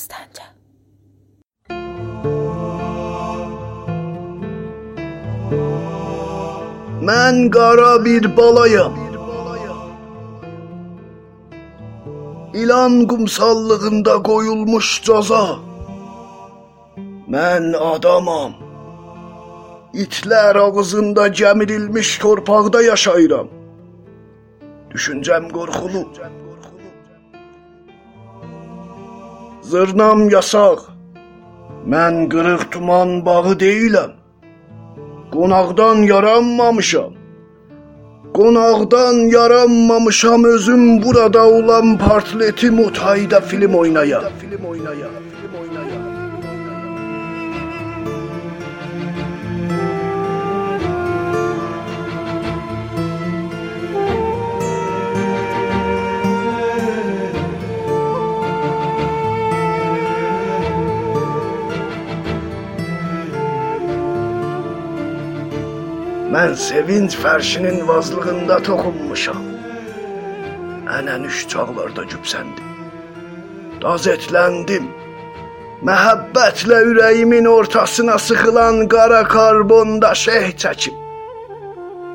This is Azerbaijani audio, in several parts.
Səstəncə. Mən qara bir balayam. İlan qumsallığında qoyulmuş caza. Mən adamam. İtlər ağzında gəmirilmiş torpaqda yaşayıram. Düşüncəm qorxulu. Zırnam yasaq. Mən qırıq tuman bağı deyiləm. Qonaqdan yaranmamışam. Qonaqdan yaranmamışam özüm burada olan portretim otayda film oynaya. Film oynaya. Film oynaya. Mən sevinç fərşinin vazlığında toxunmuşam. Ənənüş çağlarda cübsəndim. Dazetləndim. Məhəbbətlə ürəyimin ortasına sıxılan qara karbonda şeh çəkib.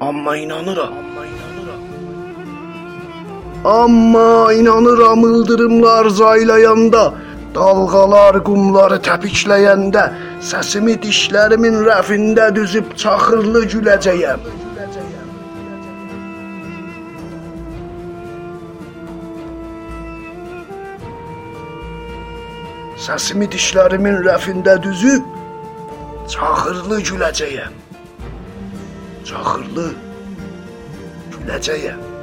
Amma inanıram. Amma inanıram. Amma inanıram ildırımlar zaylayanda, dalğalar qumları təpikləyəndə, səsimi dişlərimin rəfində düzüb çaxırlı güləcəyəm. Səsimi dişlərimin rəfində düzüb çaxırlı güləcəyəm. Çaxırlı güləcəyəm.